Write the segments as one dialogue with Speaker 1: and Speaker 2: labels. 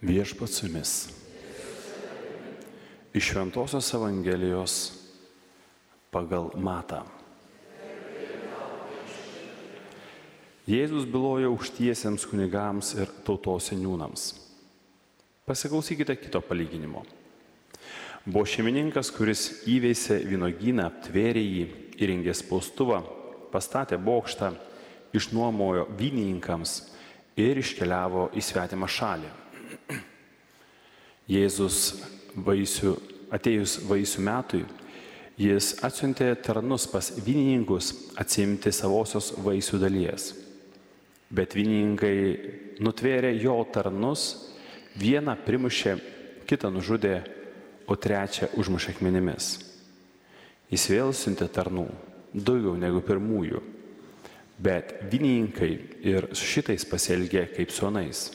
Speaker 1: Viešpat su jumis. Iš Šventojios Evangelijos pagal Matą. Jėzus byloja aukštiesiems kunigams ir tautos seniūnams. Pasiklausykite kito palyginimo. Buvo šeimininkas, kuris įveisė vynogyną, aptvėrė jį, įrengė spaustuvą, pastatė bokštą, išnuomojo vynininkams ir iškeliavo į svetimą šalį. Jėzus vaisių, atėjus vaisių metui, jis atsiuntė tarnus pas vynininkus atsimti savosios vaisių dalies. Bet vynininkai nutvėrė jo tarnus, vieną primušė, kitą nužudė, o trečią užmušė akmenimis. Jis vėl siuntė tarnų, daugiau negu pirmųjų. Bet vynininkai ir su šitais pasielgė kaip su anais.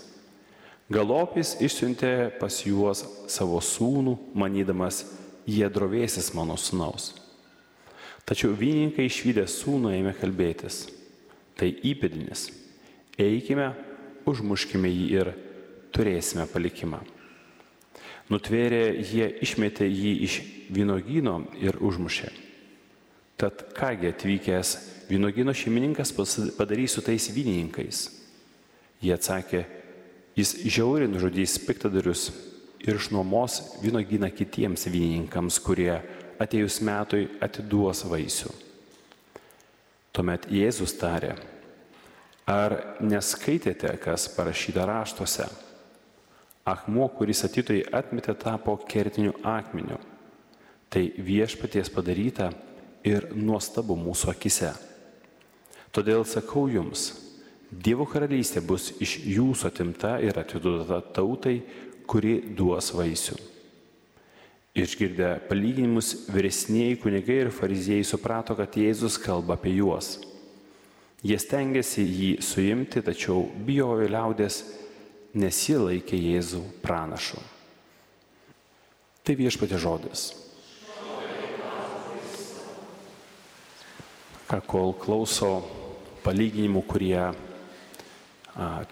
Speaker 1: Galopis išsiuntė pas juos savo sūnų, manydamas, jie drovėsis mano sūnaus. Tačiau vynininkai išvykę sūnų ėmė kalbėtis. Tai įpėdinis. Eikime, užmuškime jį ir turėsime palikimą. Nutvėrė jie išmetė jį iš vynogyno ir užmušė. Tad kągi atvykęs vynogino šeimininkas padarys su tais vynininkais? Jie atsakė, Jis žiauriai nužudys piktadarius ir išnuomos vynogyną kitiems vynininkams, kurie atėjus metui atiduos vaisių. Tuomet Jėzus tarė, ar neskaitėte, kas parašyta raštuose? Akmuo, kuris atitoj atmetė, tapo kertiniu akmeniu. Tai viešpaties padaryta ir nuostabu mūsų akise. Todėl sakau jums, Dievo karalystė bus iš jūsų atimta ir atiduota tautai, kuri duos vaisių. Išgirdę palyginimus, vyresniai kunigai ir fariziejai suprato, kad Jėzus kalba apie juos. Jie stengiasi jį suimti, tačiau bijojo liaudės, nes jie laikė Jėzų pranašu. Tai viešpatė žodis. Ką kol klauso palyginimų, kurie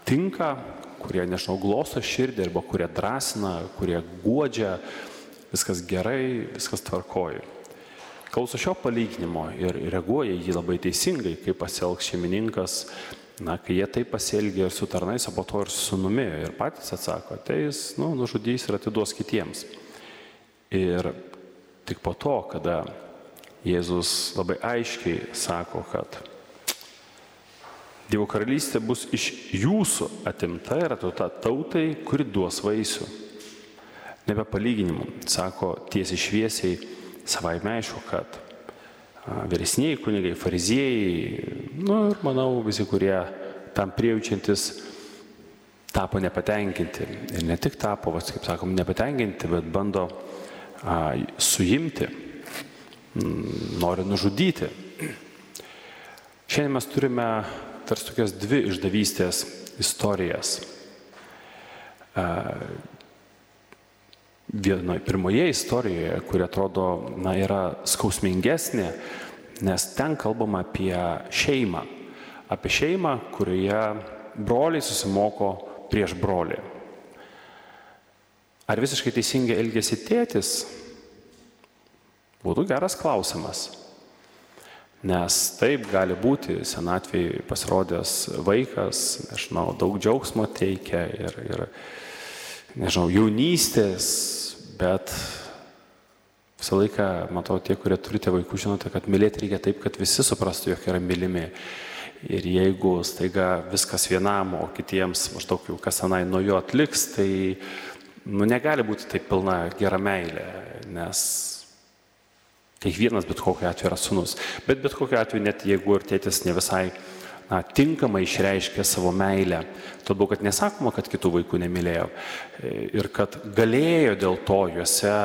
Speaker 1: tinka, kurie, nežinau, glosto širdį arba kurie drąsina, kurie godžia, viskas gerai, viskas tvarkoji. Klauso šio palyginimo ir reaguoja jį labai teisingai, kaip pasielgs šeimininkas, na, kai jie taip pasielgia ir su tarnais, o po to ir su sunumi. Ir patys atsako, ateis, nu, nužudys ir atiduos kitiems. Ir tik po to, kada Jėzus labai aiškiai sako, kad Dievo karalystė bus iš jūsų atimta ir atuota tautai, kuri duos vaisių. Nebe palyginimų, sako tiesiai šviesiai, savai aišku, kad vyresniai kunigai, fariziejai, nu ir manau visi, kurie tam priejaučiantis, tapo nepatenkinti. Ir ne tik tapo, vas, kaip sakom, nepatenkinti, bet bando a, suimti, nori nužudyti. Šiandien mes turime tarsi tokias dvi išdavystės istorijas. Vienoje, pirmoje istorijoje, kuri atrodo, na, yra skausmingesnė, nes ten kalbama apie šeimą. Apie šeimą, kurioje broliai susimoko prieš brolį. Ar visiškai teisingai elgėsi tėtis? Būtų geras klausimas. Nes taip gali būti senatvėje pasirodęs vaikas, nežinau, daug džiaugsmo teikia ir, ir nežinau, jaunystės, bet visą laiką, matau, tie, kurie turite vaikų, žinote, kad mylėti reikia taip, kad visi suprastų, jog yra mylimi. Ir jeigu staiga viskas vienam, o kitiems maždaug jau kas tenai nuo jo atliks, tai nu, negali būti taip pilna gera meilė, nes Kiekvienas bet kokiu atveju yra sunus. Bet bet kokiu atveju, net jeigu ir tėtis ne visai na, tinkamai išreiškė savo meilę, todėl kad nesakoma, kad kitų vaikų nemylėjo e, ir kad galėjo dėl to juose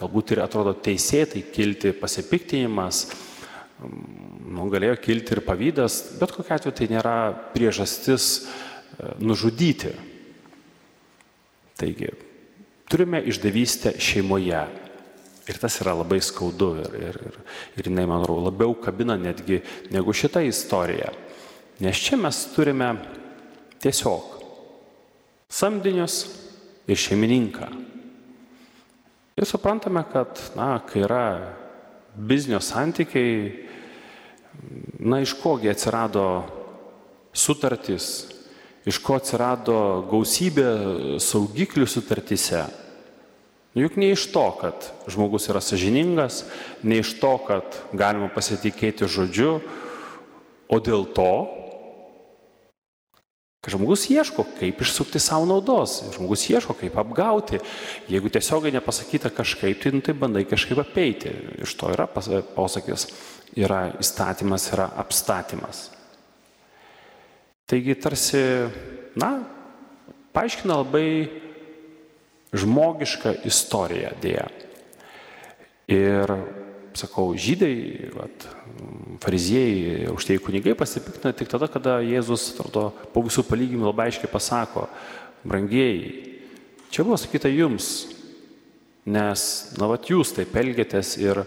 Speaker 1: galbūt ir atrodo teisėtai kilti pasipiktinimas, nu, galėjo kilti ir pavydas, bet kokiu atveju tai nėra priežastis e, nužudyti. Taigi, turime išdavystę šeimoje. Ir tas yra labai skaudu ir, ir, ir, ir jinai, man atrodo, labiau kabina netgi negu šita istorija. Nes čia mes turime tiesiog samdinius ir šeimininką. Ir suprantame, kad, na, kai yra biznio santykiai, na, iš kogi atsirado sutartys, iš ko atsirado gausybė saugiklių sutartyse. Juk ne iš to, kad žmogus yra sažiningas, ne iš to, kad galima pasitikėti žodžiu, o dėl to, kad žmogus ieško, kaip išsukti savo naudos, žmogus ieško, kaip apgauti. Jeigu tiesiogai nepasakyta kažkaip, tai, nu, tai bandai kažkaip apeiti. Iš to yra posakis, yra įstatymas, yra apstatymas. Taigi tarsi, na, paaiškina labai žmogišką istoriją dėja. Ir, sakau, žydai, vat, fariziejai, aukštieji kunigai pasipiktina tik tada, kada Jėzus, atrodo, po visų palyginimų labai aiškiai pasako, brangieji, čia buvo sakyta jums, nes, na, vat jūs taip elgėtės ir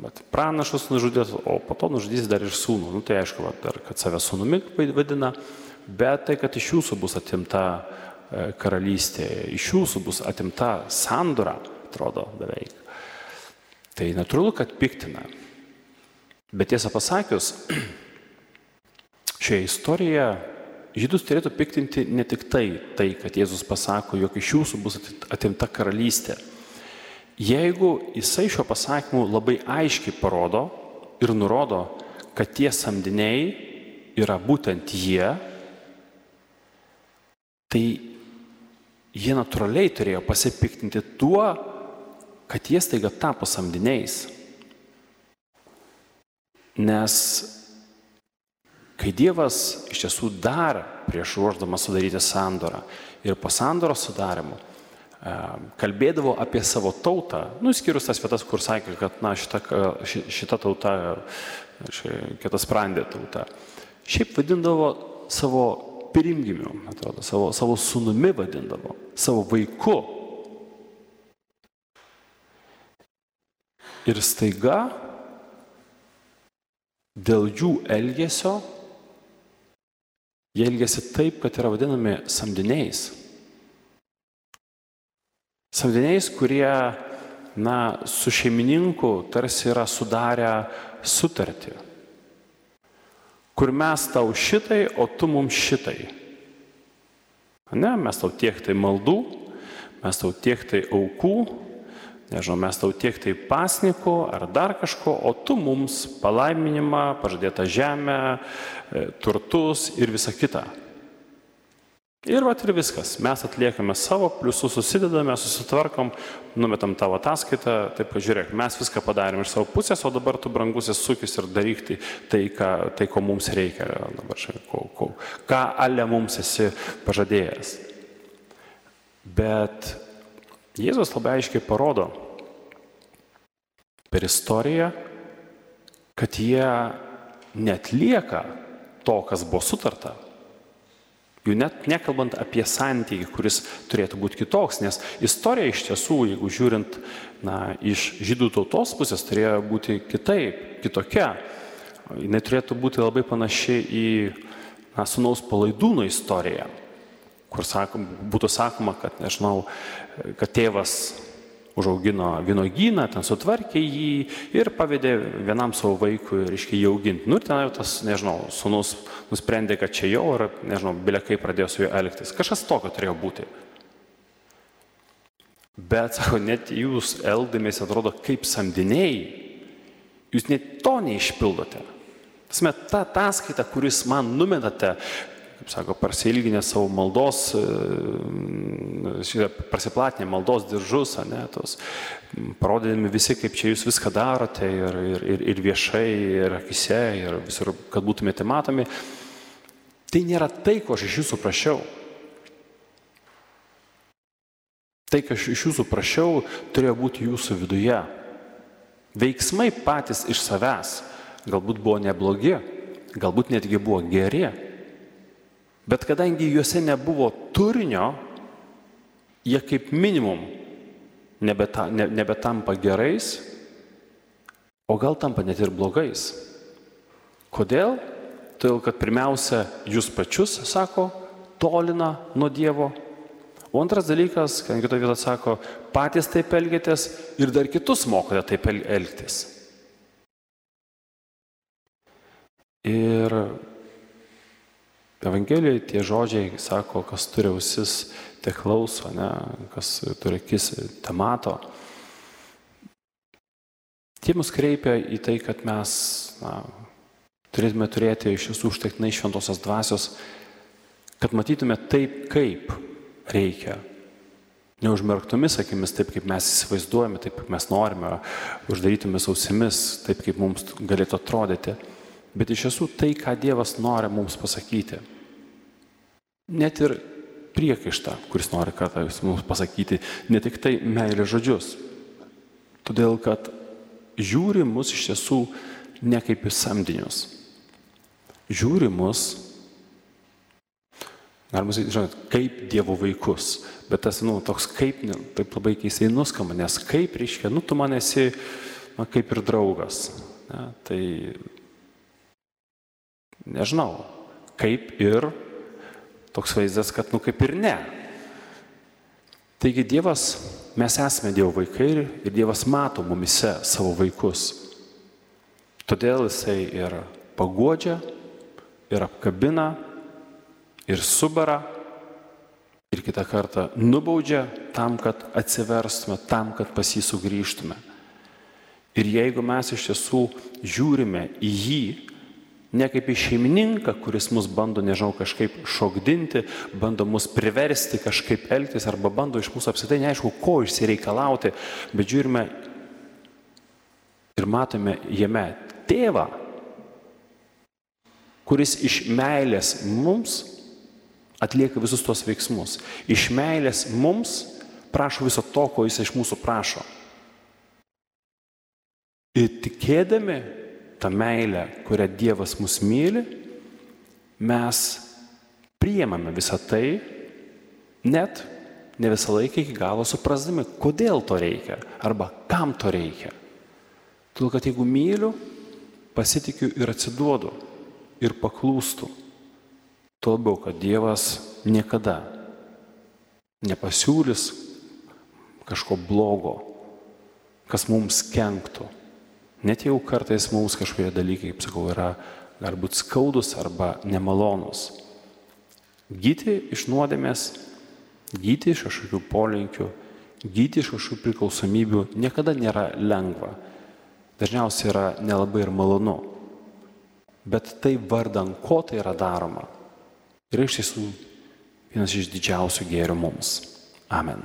Speaker 1: Bet pranašus nužudėt, o po to nužudys dar ir sūnų. Nu, tai aišku, va, dar, kad save sūnumi vadina, bet tai, kad iš jūsų bus atimta karalystė, iš jūsų bus atimta sandora, atrodo beveik. Tai natūralu, kad piktina. Bet tiesą pasakius, šioje istorijoje žydus turėtų piktinti ne tik tai, tai, kad Jėzus pasako, jog iš jūsų bus atimta karalystė. Jeigu jisai šio pasakymu labai aiškiai parodo ir nurodo, kad tie samdiniai yra būtent jie, tai jie natūraliai turėjo pasipiktinti tuo, kad jie staiga tapo samdiniais. Nes kai Dievas iš tiesų dar prieš ruoždamas sudaryti sandorą ir po sandoros sudarimo e, kalbėdavo apie savo tautą, nuskyrus tas vietas, kur sakė, kad na, šita, šita tauta, kita sprendė tauta, šiaip vadindavo savo pirmgimiu, atrodo, savo, savo sunumi vadindavo, savo vaiku. Ir staiga dėl jų elgesio jie elgesi taip, kad yra vadinami samdiniais. Samdiniais, kurie, na, su šeimininku tarsi yra sudarę sutartį kur mes tau šitai, o tu mums šitai. Ne, mes tau tiek tai maldų, mes tau tiek tai aukų, nežinau, mes tau tiek tai pasnikų ar dar kažko, o tu mums palaiminimą, pažadėtą žemę, e, turtus ir visa kita. Ir va ir viskas. Mes atliekame savo, pliusus susidedame, susitvarkom, numetam tavo ataskaitą, taip kad žiūrėk, mes viską padarėm iš savo pusės, o dabar tu brangusis sukis ir daryk tai, tai, ką, tai ko mums reikia. Dabar šiandien, ko, ko, ką ale mums esi pažadėjęs. Bet Jėzus labai aiškiai parodo per istoriją, kad jie netlieka to, kas buvo sutarta Jau net nekalbant apie santykį, kuris turėtų būti kitoks, nes istorija iš tiesų, jeigu žiūrint na, iš žydų tautos pusės, turėjo būti kitaip, kitokia. Jis turėtų būti labai panaši į na, sunaus palaidūno istoriją, kur sakom, būtų sakoma, kad, nežinau, kad tėvas užaugino vynogyną, ten sutvarkė jį ir pavedė vienam savo vaikui, reiškia, jį auginti. Nu ir ten jau tas, nežinau, sunus nusprendė, kad čia jau ir, nežinau, bilekai pradėjo su juo elgtis. Kažkas tokio turėjo būti. Bet, sako, net jūs eldamės atrodo kaip samdiniai, jūs net to neišpildote. Tasme, ta ataskaita, kuris man numetate, kaip sako, prasilginę savo maldos, e, prasiplatinę maldos diržus, ne, tos, parodydami visi, kaip čia jūs viską darote ir, ir, ir, ir viešai, ir akise, ir visur, kad būtumėte matomi. Tai nėra tai, ko aš iš jūsų prašiau. Tai, ką aš iš jūsų prašiau, turėjo būti jūsų viduje. Veiksmai patys iš savęs galbūt buvo neblogi, galbūt netgi buvo geri, Bet kadangi juose nebuvo turinio, jie kaip minimum nebeta, ne, nebetampa gerais, o gal tampa net ir blogais. Kodėl? Todėl, kad pirmiausia, jūs pačius, sako, tolina nuo Dievo, O antras dalykas, kad kitoje vietoje sako, patys taip elgėtės ir dar kitus mokote taip elgtis. Ir Evangelijoje tie žodžiai sako, kas turi ausis, te klauso, ne, kas turi akis, te mato. Tie mus kreipia į tai, kad mes na, turėtume turėti iš visų užtektinai šventosios dvasios, kad matytume taip, kaip reikia. Neužmerktomis akimis, taip kaip mes įsivaizduojame, taip kaip mes norime, uždarytomis ausimis, taip kaip mums galėtų atrodyti, bet iš tiesų tai, ką Dievas nori mums pasakyti. Net ir priekaištą, kuris nori kartą mums pasakyti, ne tik tai meilė žodžius. Todėl, kad žiūri mus iš tiesų ne kaip į samdinius. Žiūri mus Galima sakyti, žinot, kaip Dievo vaikus. Bet tas, nu, toks kaip, ne, taip labai keistai nuskamba, nes kaip reiškia, nu, tu man esi, na, kaip ir draugas. Ne, tai, nežinau, kaip ir toks vaizdas, kad, nu, kaip ir ne. Taigi Dievas, mes esame Dievo vaikai ir, Dievas mato mumise savo vaikus. Todėl Jisai ir pagodžia, ir apkabina, ir subara, ir kitą kartą nubaudžia tam, kad atsiverstume, tam, kad pas jį sugrįžtume. Ir jeigu mes iš tiesų žiūrime į jį, ne kaip į šeimininką, kuris mus bando, nežinau, kažkaip šokdinti, bando mus priversti kažkaip elgtis arba bando iš mūsų apsitai neaišku, ko išsireikalauti, bet žiūrime ir matome jame tėvą, kuris iš meilės mums atlieka visus tuos veiksmus. Iš meilės mums prašo viso to, ko jis iš mūsų prašo. Ir tikėdami tą meilę, kurią Dievas mus myli, mes priemame visą tai, net ne visą laiką iki galo suprasdami, kodėl to reikia arba kam to reikia. Todėl, kad jeigu myliu, pasitikiu ir atsiduodu ir paklūstu, Tuo labiau, kad Dievas niekada nepasiūlys kažko blogo, kas mums kenktų. Net jau kartais mums kažkokie dalykai, kaip sakau, yra galbūt skaudus arba nemalonus. Gyti iš nuodėmės, gyti iš kažkokių polinkių, gyti iš kažkokių priklausomybių niekada nėra lengva. Dažniausiai yra nelabai ir malonu. Bet tai vardan ko tai yra daroma yra iš tiesų vienas iš didžiausių gėrių mums. Amen.